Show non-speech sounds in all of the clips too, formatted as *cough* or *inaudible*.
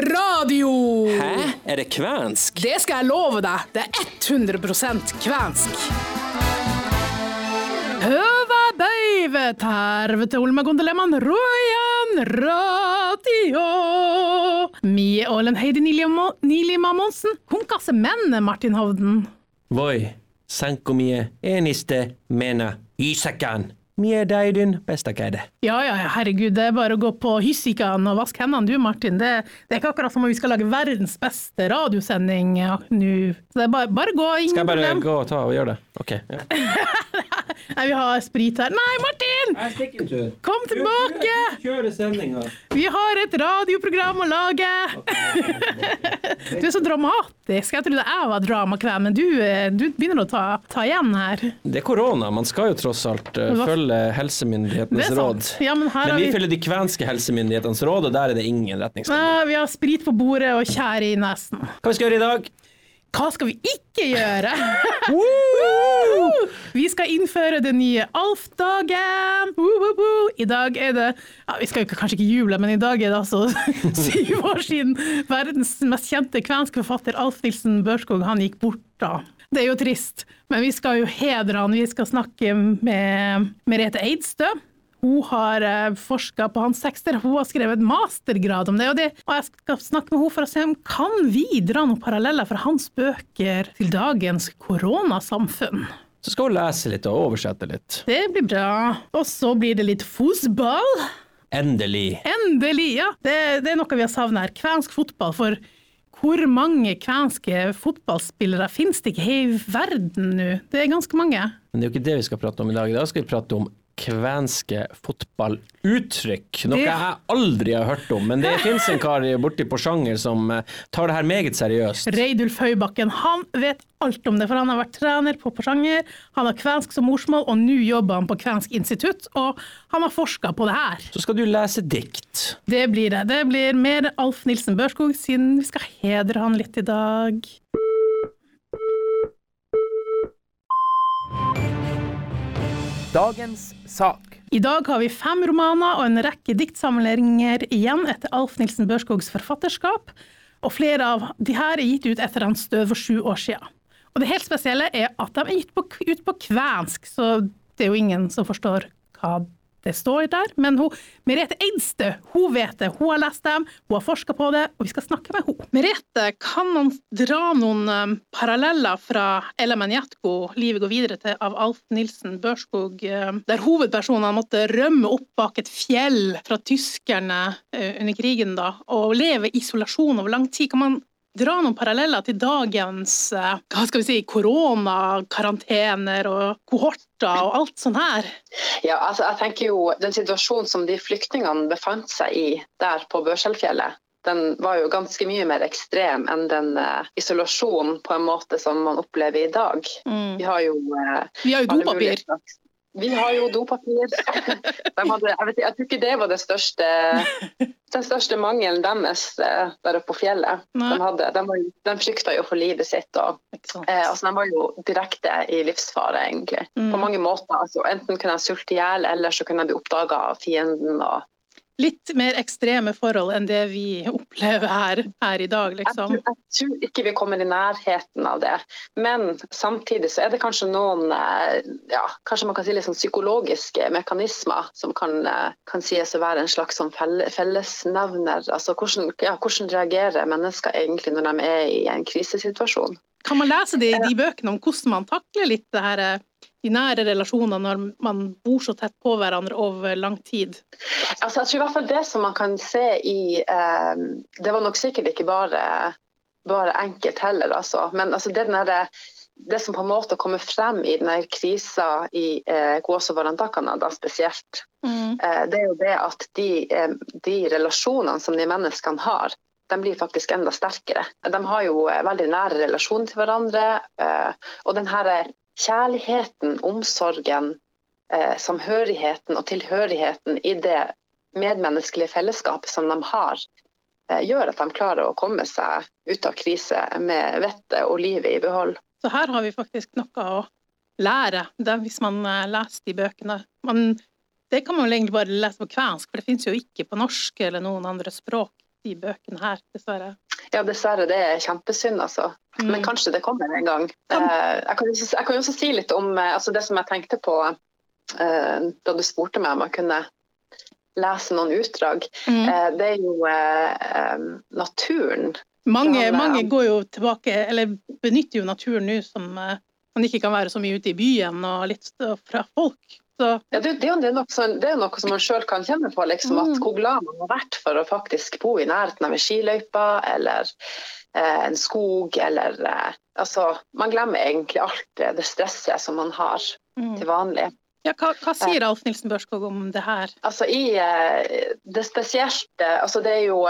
Radio! Hæ? Er det kvensk? Det skal jeg love deg. Det er 100 kvensk. Høva bøyve tervete olmagondelemman rojan radio. Mie ålen heidi nilima monsen, hunkasse menne Martin Hovden. Voi, sankomie eniste mena Isakan. Mie deidyn besta käde. Ja, ja, ja, herregud, det er bare å gå på Hyssikan og vaske hendene du, Martin. Det, det er ikke akkurat som om vi skal lage verdens beste radiosending ja, nå. Så det er bare, bare gå, ingen Skal jeg bare problem. gå og ta og gjøre det? Ok. Ja. *laughs* Nei, vi har sprit her. Nei, Martin! Jeg stikker en tur. Kom tilbake! Kjøre sendinga. Vi har et radioprogram å lage! Du er så dramatisk. Jeg trodde jeg var dramakven, men du, eh, du begynner å ta, ta igjen her. Det er korona, man skal jo tross alt eh, følge helsemyndighetenes råd. Ja, men her Men vi vi, følger de kvenske helsemyndighetenes råd, og der er det ingen retningslinjer. Vi har sprit på bordet og tjære i nesen. Hva vi skal gjøre i dag? Hva skal vi ikke gjøre? *laughs* Vi skal innføre den nye Alf-dagen. I dag er det ja, Vi skal kanskje ikke juble, men i dag er det altså *laughs* syv år siden verdens mest kjente kvenske forfatter Alf Nilsen Børskog han gikk bort. da. Det er jo trist, men vi skal jo hedre han. Vi skal snakke med Merete Eidstø. Hun har eh, forska på hans tekster, hun har skrevet mastergrad om det. Og, det. og jeg skal snakke med henne for å se om kan vi dra noen paralleller fra hans bøker til dagens koronasamfunn. Så skal hun lese litt og oversette litt. Det blir bra. Og så blir det litt fotball. Endelig. Endelig! ja. Det, det er noe vi har savna her. Kvensk fotball. For hvor mange kvenske fotballspillere finnes det ikke i verden nå? Det er ganske mange. Men det er jo ikke det vi skal prate om i dag. I dag skal vi prate om kvenske fotballuttrykk. Noe jeg aldri har hørt om, men det finnes en kar borti Porsanger som eh, tar det her meget seriøst. Reidulf Høybakken han vet alt om det, for han har vært trener på Porsanger. Han har kvensk som morsmål, og nå jobber han på Kvensk institutt. Og han har forska på det her. Så skal du lese dikt. Det blir det. Det blir mer Alf Nilsen Børskog, siden vi skal hedre han litt i dag. Dagens sak. I dag har vi fem romaner og en rekke diktsamlinger igjen etter Alf Nilsen Børskogs forfatterskap, og flere av de her er gitt ut etter hans død for sju år siden. Og det helt spesielle er at de er gitt ut på kvensk, så det er jo ingen som forstår hva det står der. Men hun, Merete Eidstø hun vet det, hun har lest dem, hun har forska på det, og vi skal snakke med henne. Merete, kan man dra noen um, paralleller fra Ella Manjatko, 'Livet går videre' til av Alf Nilsen Børskog, um, der hovedpersonene måtte rømme opp bak et fjell fra tyskerne uh, under krigen, da, og leve i isolasjon over lang tid? Kan man dra noen paralleller til dagens uh, hva skal vi si, korona, karantener og kohorter og alt sånt her? Ja, altså jeg tenker jo Den situasjonen som de flyktningene befant seg i der på Børselfjellet, den var jo ganske mye mer ekstrem enn den uh, isolasjonen på en måte som man opplever i dag. Mm. Vi har jo uh, Vi har jo dopapir. Vi har jo dopapir. *laughs* Hadde, jeg, vet, jeg tror ikke det var det største, den største mangelen deres eh, der oppe på fjellet. De, hadde, de, var, de frykta jo for livet sitt. og Eh, altså, de var jo direkte i livsfare, egentlig. Mm. På mange måter. Altså, enten kunne de sulte i hjel, eller så kunne de bli oppdaga av fienden. Og... Litt mer ekstreme forhold enn det vi opplever her, her i dag, Jeg, liksom. tror, jeg tror ikke vi kommer i nærheten av det. Men samtidig så er det kanskje noen eh, ja, kanskje man kan si litt sånn psykologiske mekanismer som kan, eh, kan sies å være en slags sånn fellesnevner. Altså, hvordan, ja, hvordan reagerer mennesker egentlig når de er i en krisesituasjon? Kan man lese det i de bøkene om hvordan man takler litt det her, eh, de nære relasjonene når man bor så tett på hverandre over lang tid? Altså, jeg tror i hvert fall det som man kan se i eh, Det var nok sikkert ikke bare, bare enkelt heller, altså. Men altså, det, den det som på en måte kommer frem i denne krisa i eh, Gåsø-Varantakana da spesielt, Mm. eh, det er jo det at de, eh, de relasjonene som de menneskene har, de blir faktisk enda sterkere. De har jo eh, veldig nære relasjoner til hverandre. Eh, og den kjærligheten, omsorgen, eh, samhørigheten og tilhørigheten i det medmenneskelige fellesskapet som de har, eh, gjør at de klarer å komme seg ut av krise med vettet og livet i behold. Så her har vi faktisk noe å lære det, hvis man eh, leser de bøkene. Man, det kan man vel egentlig bare lese på kvensk, for det finnes jo ikke på norsk eller noen andre språk. de bøkene her, dessverre. Ja, dessverre. Det er kjempesynd, altså. Mm. Men kanskje det kommer en gang. Kan- Eh, jeg, kan, også- jeg kan jo også si litt om eh, altså det som jeg tenkte på eh, da du spurte meg om jeg kunne lese noen utdrag. Mm. Eh, det er jo naturen. Mange, Ja, mange går jo tilbake, eller benytter jo naturen nå som man ikke kan være så mye ute i byen og litt fra folk. Så Ja, det, det, er nok, det, er noe, som- man sjøl kan kjenne på. Liksom, Mm. at Hvor glad man har vært for å faktisk bo i nærheten av en skiløype eller eh, en skog. Eller, eh, altså, man glemmer egentlig alt det, stresset som man har mm. til vanlig. ja, hva, hva sier Alf Nilsen Børskog om det her? Altså i eh, det spesielt altså det er jo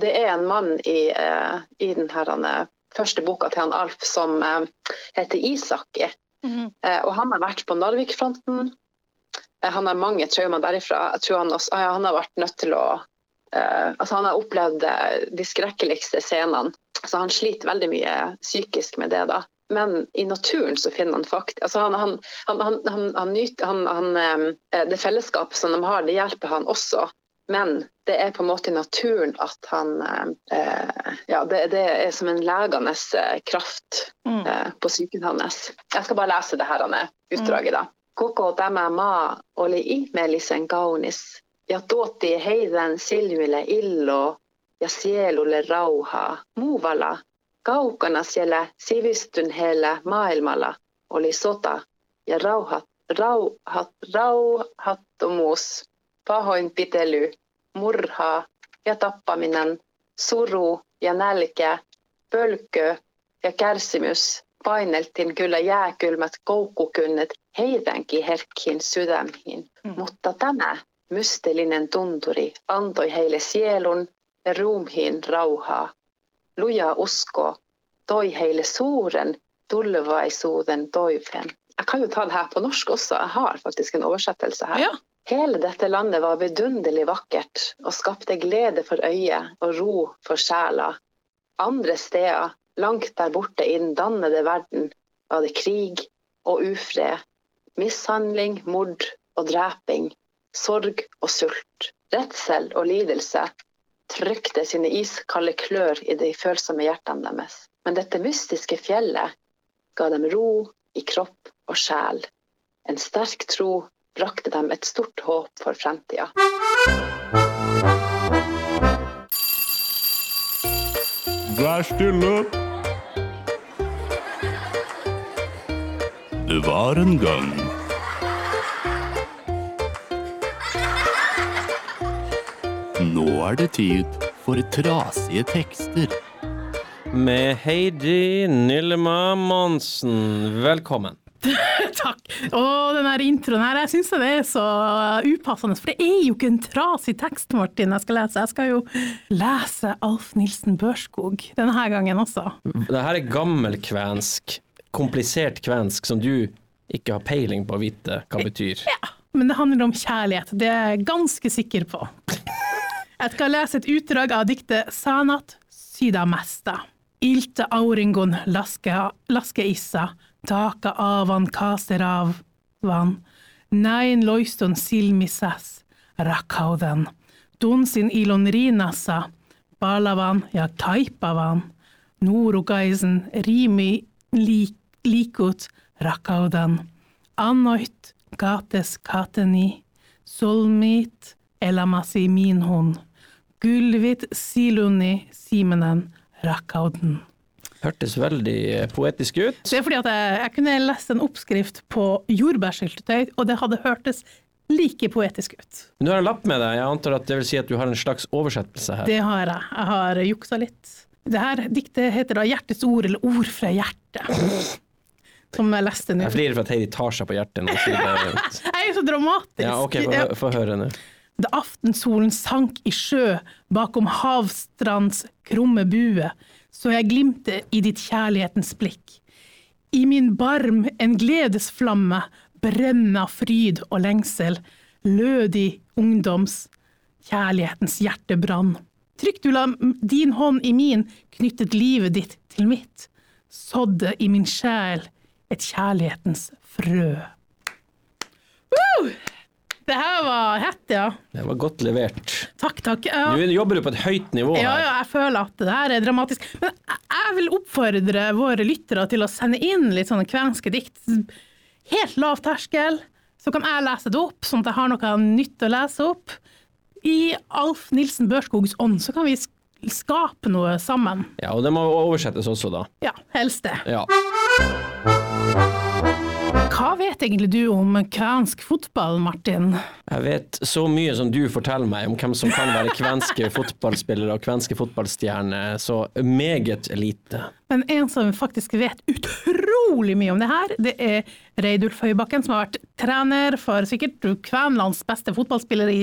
Det er en mann i, eh, i den eh, første boka til han Alf som eh, heter Isaki. Mm. Og han har vært på Narvik-fronten. Eh, han har mange traumer derifra. Jeg tror han, også, ah, han har vært nødt til å eh, altså Han har opplevd de skrekkeligste scenene. Så han sliter veldig mye psykisk med det. da. Men i naturen så finner han faktisk altså han, han, han, han, nyter eh, Det fellesskapet som de har, det hjelper han også. Men det er på en måte i naturen at han eh, Ja, det, det er som en legende eh, kraft Mm. eh, på psyken hans. Jeg skal bare lese det her han er, utdraget. da. Koko tämä maa oli ihmeellisen kaunis ja tuotti heidän silmille illo ja sielulle rauhaa. Muualla, kaukana siellä sivistyneellä maailmalla oli sota ja rauhat, rauhat, rauhattomuus, pahoinpitely, murhaa ja tappaminen, suru ja nälkä, pölkkö ja kärsimys paineltiin kyllä jääkylmät koukkukynnet heidänkin herkkiin sydämiin. Mm. Mutta tämä mysteellinen tunturi antoi heille sielun ja ruumiin rauhaa. Luja usko toi heille suuren tulevaisuuden toiveen. Jeg kan jo ta det her på norsk også, jeg har faktisk en oversettelse her. Ja. Hele dette landet var vidunderlig vakkert og skapte glede for øyet og ro for sjela. Andre steder, langt der borte i den dannede verden, var det krig og ufred, mishandling, mord og dreping, sorg og sult, redsel og lidelse trykte sine iskalde klør i de følsomme hjertene deres. Men dette mystiske fjellet ga dem ro i kropp og sjel. En sterk tro brakte dem et stort håp for fremtida. Vær stille. Det var en gang. Nå er det tid for trasige tekster. Med Heidi Nillema Monsen. Velkommen. *laughs* Takk. Og den her introen her, jeg syns det er så upassende, for det er jo ikke en trasig tekst, Martin, jeg skal lese. Jeg skal jo lese Alf Nilsen Børskog denne gangen også. Det her er gammelkvensk, komplisert kvensk, som du ikke har peiling på å vite hva det betyr. Ja, *laughs* Men det handler om kjærlighet, det er jeg ganske sikker på. Jeg skal lese et utdrag av diktet Sanat sydamesta. Ilte auringon laske, laske issa, taka avan kaserav van. Näin loiston silmissäs rakkaudan. Tunsin ilon rinnassa, palavan ja kaipavan. Nuurukaisen riimi liik, liikut rakkaudan. Annoit kates kateni, solmit elamasi minhun. Gylvit siluni simenen rakkauden. Hørtes veldig eh, poetisk ut. Det er fordi at jeg, jeg kunne lest en oppskrift på jordbærsyltetøy, og det hadde hørtes like poetisk ut. Men du har en lapp med deg. Jeg antar at det vil si at du har en slags oversettelse her. Det har jeg. Jeg har juksa litt. Det her diktet heter da 'Hjertets ord', eller 'Ord fra hjertet'. Som jeg leste nå. Jeg flirer for at Heidi tar seg på hjertet nå. *laughs* Jeg er jo så dramatisk. Ja, ok, få, få høre nå. Da aftensolen sank i sjø bakom havstrands krumme bue, så jeg glimte i ditt kjærlighetens blikk. I min barm en gledesflamme brenne fryd og lengsel, lødig ungdoms kjærlighetens hjertebrann. Trykk du la din hånd i min, knyttet livet ditt til mitt, sådde i min sjel et kjærlighetens frø. Woo! Det her var hett, ja. Det var godt levert. Takk, takk. Uh, Nå jobber du på et høyt nivå Ja, her. ja, jeg føler at det her er dramatisk. Men jeg- vil oppfordre våre lyttere til å sende inn litt sånne kvenske dikt. Helt lav terskel. Så kan jeg lese det opp, sånn at jeg har noe nytt å lese opp. I Alf Nilsen Børskogs ånd så kan vi skape noe sammen. Ja, og det må oversettes også, da. Ja, helst det. Ja. Hva vet egentlig du om kvensk fotball, Martin? Jeg vet så mye som du forteller meg om hvem som kan være kvenske *laughs* fotballspillere og kvenske fotballstjerner, så meget lite. Men en som faktisk vet utrolig mye om det her, det er Reidulf Høybakken, som har vært trener for sikkert Kvenlands beste fotballspiller i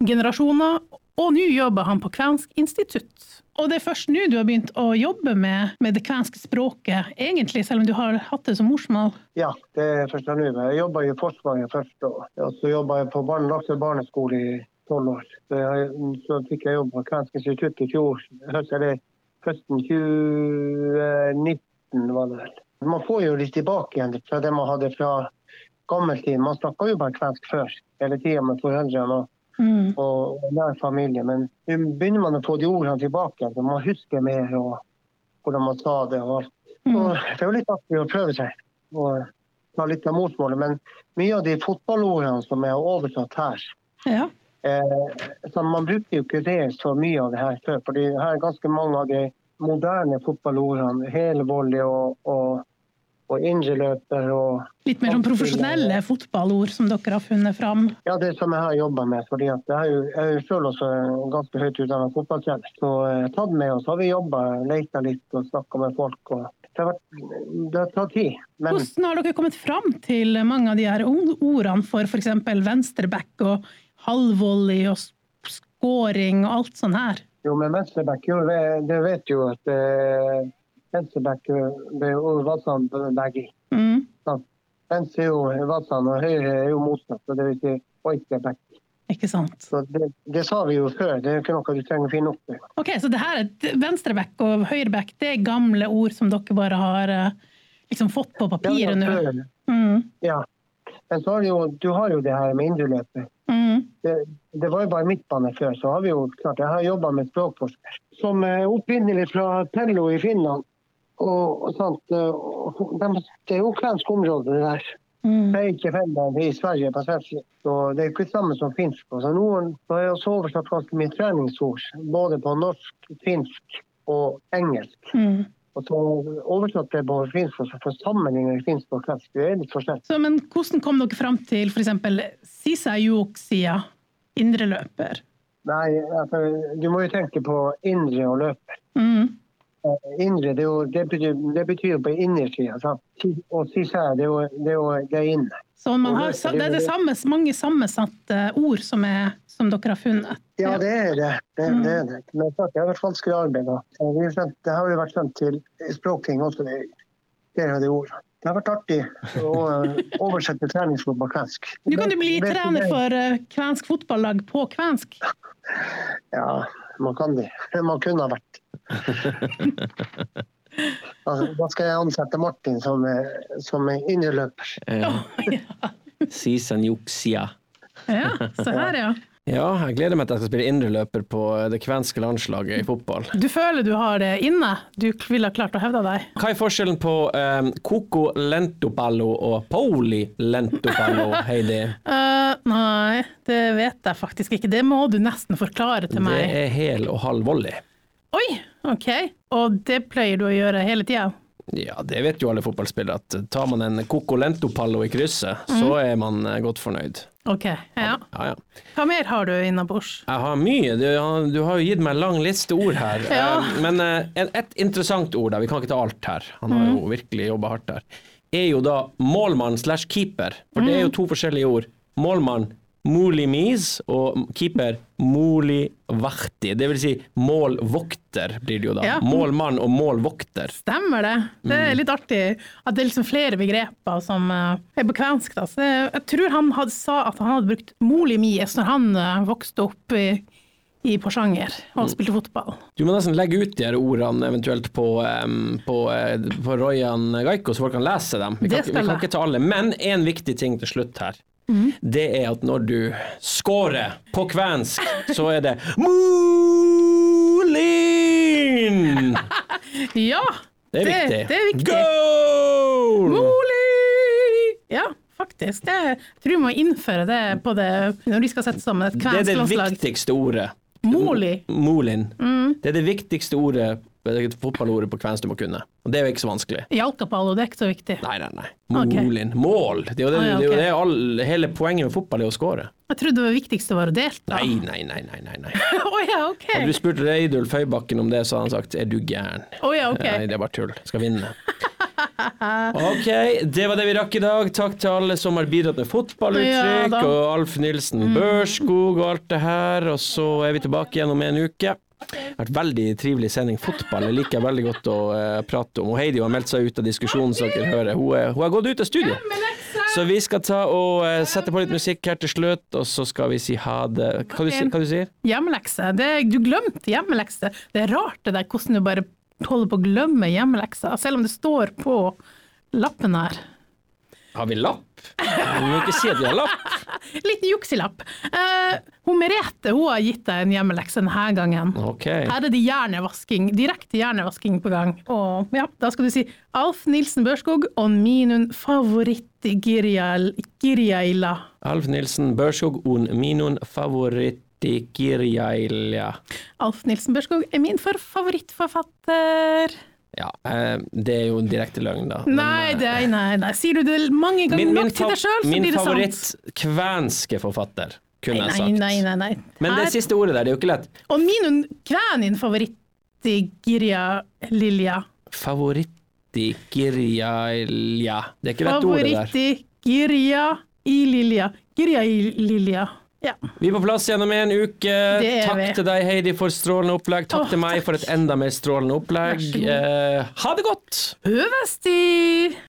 generasjoner, og nå jobber han på Kvensk institutt. Og det er først nå du har begynt å jobbe med, med det kvenske språket, egentlig, selv om du har hatt det som morsmål. Ja, det er først nå. Jeg jobba i Forsvaret først, og så jobba jeg på barne, Lakselv barneskole i tolv år. Så, jeg, så fikk jeg jobb på Kvensk institutt i fjor, høst, høsten 2019 var det vel. Man får jo litt tilbake igjen fra det man hadde fra gammel tid. Man snakka jo bare kvensk før, hele tida med foreldrene og, Mm. og nær familie. Men nå begynner man å få de ordene tilbake så man husker mer og hvordan man sa det og alt. Og det er jo litt artig å prøve seg og ta litt av morsmålet, men mye av de fotballordene som er oversatt her Ja. eh, så Man brukte jo ikke det så mye av det her før, for her er ganske mange av de moderne fotballordene. Helvolley og, og, og indreløper og Litt mer sånn profesjonelle fotballord som dere har funnet fram. Ja, det som jeg har jobba med. fordi Jeg er jo, jeg er jo selv også ganske høyt utdannet fotballtrener. Så eh, tatt med oss har vi jobba, leita litt og snakka med folk. og det har, vært, det har tatt tid. Men Hvordan har dere kommet fram til mange av de her ordene for f.eks. venstreback og halvvolley og scoring og alt sånn her? jo, men venstreback, jo, det det vet jo at eh, venstreback og er begge. Mm. Venstre er jo Vatsan, og høyre er jo motsatt. Det vil si Oikeback. Ikke sant? Så det, det sa vi jo før, det er ikke noe du trenger å finne opp. i. Ok, Så det her er venstreback og høyreback, det er gamle ord som dere bare har eh, liksom fått på papiret nå? før. Mm. Ja. Men så har du jo, du har jo det her med indreløpet. Mm. Det, det var jo bare midtbane før, så har vi jo klart, jeg har jobba med språkforsker. Som er opprinnelig fra Pello i Finland. Og, og og de, det er jo kvensk område, det der. Mm. Det er ikke Finland i Sverige på svensk. Så det er ikke det samme som finsk. Og Så noen har jeg også oversatt ganske mye treningsord, både på norsk, finsk og engelsk. Mm. Og så oversatte det på finsk, og så for sammenligning finsk og kvensk. Det er litt forskjellig. Så, men hvordan kom dere fram til f.eks. Sisa Juoksia, indreløper? Nei, altså, du må jo tenke på indre og løper. Mm. Indre, det, jo, det, betyr, det betyr på innersida. Og sisær, det er jo det er, jo, det er inne. Så man har, det er det samme, mange sammensatte ord som, er, som dere har funnet? Ja, det er det. Det, det, er det. Men klart, det har vært vanskelig arbeid. det har jo vært sendt til Språkting også, flere av de ordene. Det har vært artig å eh, oversette treningsord på kvensk. Nå kan du bli trener for eh, kvensk fotballag på kvensk. Ja, man kan det. *laughs* Man kunne ha vært. *laughs* Altså, da skal jeg ansette Martin som, som innerløper. Ja. *laughs* Sisen juksia. Ja, se her, ja. Ja, jeg gleder meg til jeg skal spille indreløper på det kvenske landslaget i fotball. Du føler du har det inne? Du ville klart å hevde deg? Hva er forskjellen på um, Coco lentopallo og Poli lentopallo, *laughs* Heidi? uh, nei, det vet jeg faktisk ikke. Det må du nesten forklare til meg. Det er hel og halv volley. Oi, ok. Og det pleier du å gjøre hele tida? Ja, det vet jo alle fotballspillere, at tar man en Coco lentopallo i krysset, så er man eh, godt fornøyd. Ok, ja. Ja, ja. Hva mer har du innabords? Jeg har mye. Du, har- du har jo gitt meg en lang liste ord her. *laughs* Ja. Eh, Men eh, et interessant ord, da, vi kan ikke ta alt her, han har jo virkelig jobba hardt her, er jo da målmann slash keeper. For det er jo to forskjellige ord. Målmann Molimis og keeper Molivahti. Det vil si målvokter blir det jo da. Ja. Målmann og målvokter. Stemmer det. Det er litt artig at det er liksom flere begreper som eh, er på kvensk. Da. Så jeg tror han hadde, sa at han hadde brukt molimis når han eh, vokste opp i, i Porsanger og spilte fotball. Du må nesten legge ut de her ordene eventuelt på, um, på, uh, på Royan Gaiko, så folk kan lese dem. Vi kan, vi kan ikke ta alle. Men en viktig ting til slutt her. Det er at når du scorer på kvensk, så er det Molin! *laughs* Ja! Det er viktig. Det, er viktig. Goal! Moli! Ja, faktisk. Det, jeg tror vi må innføre det på det når de skal sette sammen et kvensk Det er det viktigste ordet. Moli. Molin. Mm. Det er det viktigste ordet, fotballordet på kvensk du må kunne. Og det er jo ikke så vanskelig. Jalkapallo, det er ikke så viktig. Nei, nei, nei. Målin. Okay. Mål. Det er jo det, Ah, ja, det, er all, hele poenget med fotball er å score. Jeg trodde det viktigste var å delta. Nei, nei, nei, nei, nei, nei. *laughs* oh, ja, ok. Hadde du spurt Reidulf Høybakken om det, så hadde han sagt er du gæren. Oh, ja, okay. *laughs* Nei, det er bare tull. Skal vinne. Ok, det var det vi rakk i dag. Takk til alle som har bidratt med fotballuttrykk, ja, og Alf Nilsen Børskog og alt det her. Og så er vi tilbake igjen om en uke. Vært veldig trivelig sending. Fotball jeg liker jeg veldig godt å eh, prate om. Og Heidi har meldt seg ut av diskusjonen, så dere hører. Hun, hun har gått ut av studio. Så vi skal ta og eh, sette på litt musikk her til slutt, og så skal vi si ha det. Hva du, si- hva du sier Hjemmelekse. Det, du glemte hjemmelekse. Det er rart det der hvordan du bare holder på å glemme hjemmeleksa, selv om det står på lappen her. Har vi lapp? Du må ikke si at vi har lapp. *laughs* Liten jukselapp. Uh, hun Merete hun har gitt deg en hjemmelekse denne gangen. Okay. Her er det hjernevasking, direkte hjernevasking på gang. Og ja, da skal du si Alf Nilsen Børskog og minun favoritt-girjaila. Alf Nilsen Børskog og minun favoritti kirjailja. Alf Nilsen Børskog er min for favorittforfatter. Ja, eh, det er jo en direkte løgn, da. Men, Nei, eh, det, nei, nei. Sier du det mange ganger min, min, nok til deg sjøl, så min blir det sant. favoritt-kvenske forfatter, kunne jeg sagt. nei, nei. nei. Men det siste ordet der, det er jo ikke lett. Og min kvenin favorittigirja lilja. Favoritti kirjailja. Det er ikke rett ord, det der. Favoritti-girja i lilja. Girja i lilja. Ja. Vi er på plass gjennom en uke. Takk vi. til deg, Heidi, for strålende opplegg. Takk Åh, til meg for et enda mer strålende opplegg. Eh, ha det godt! Høvesti!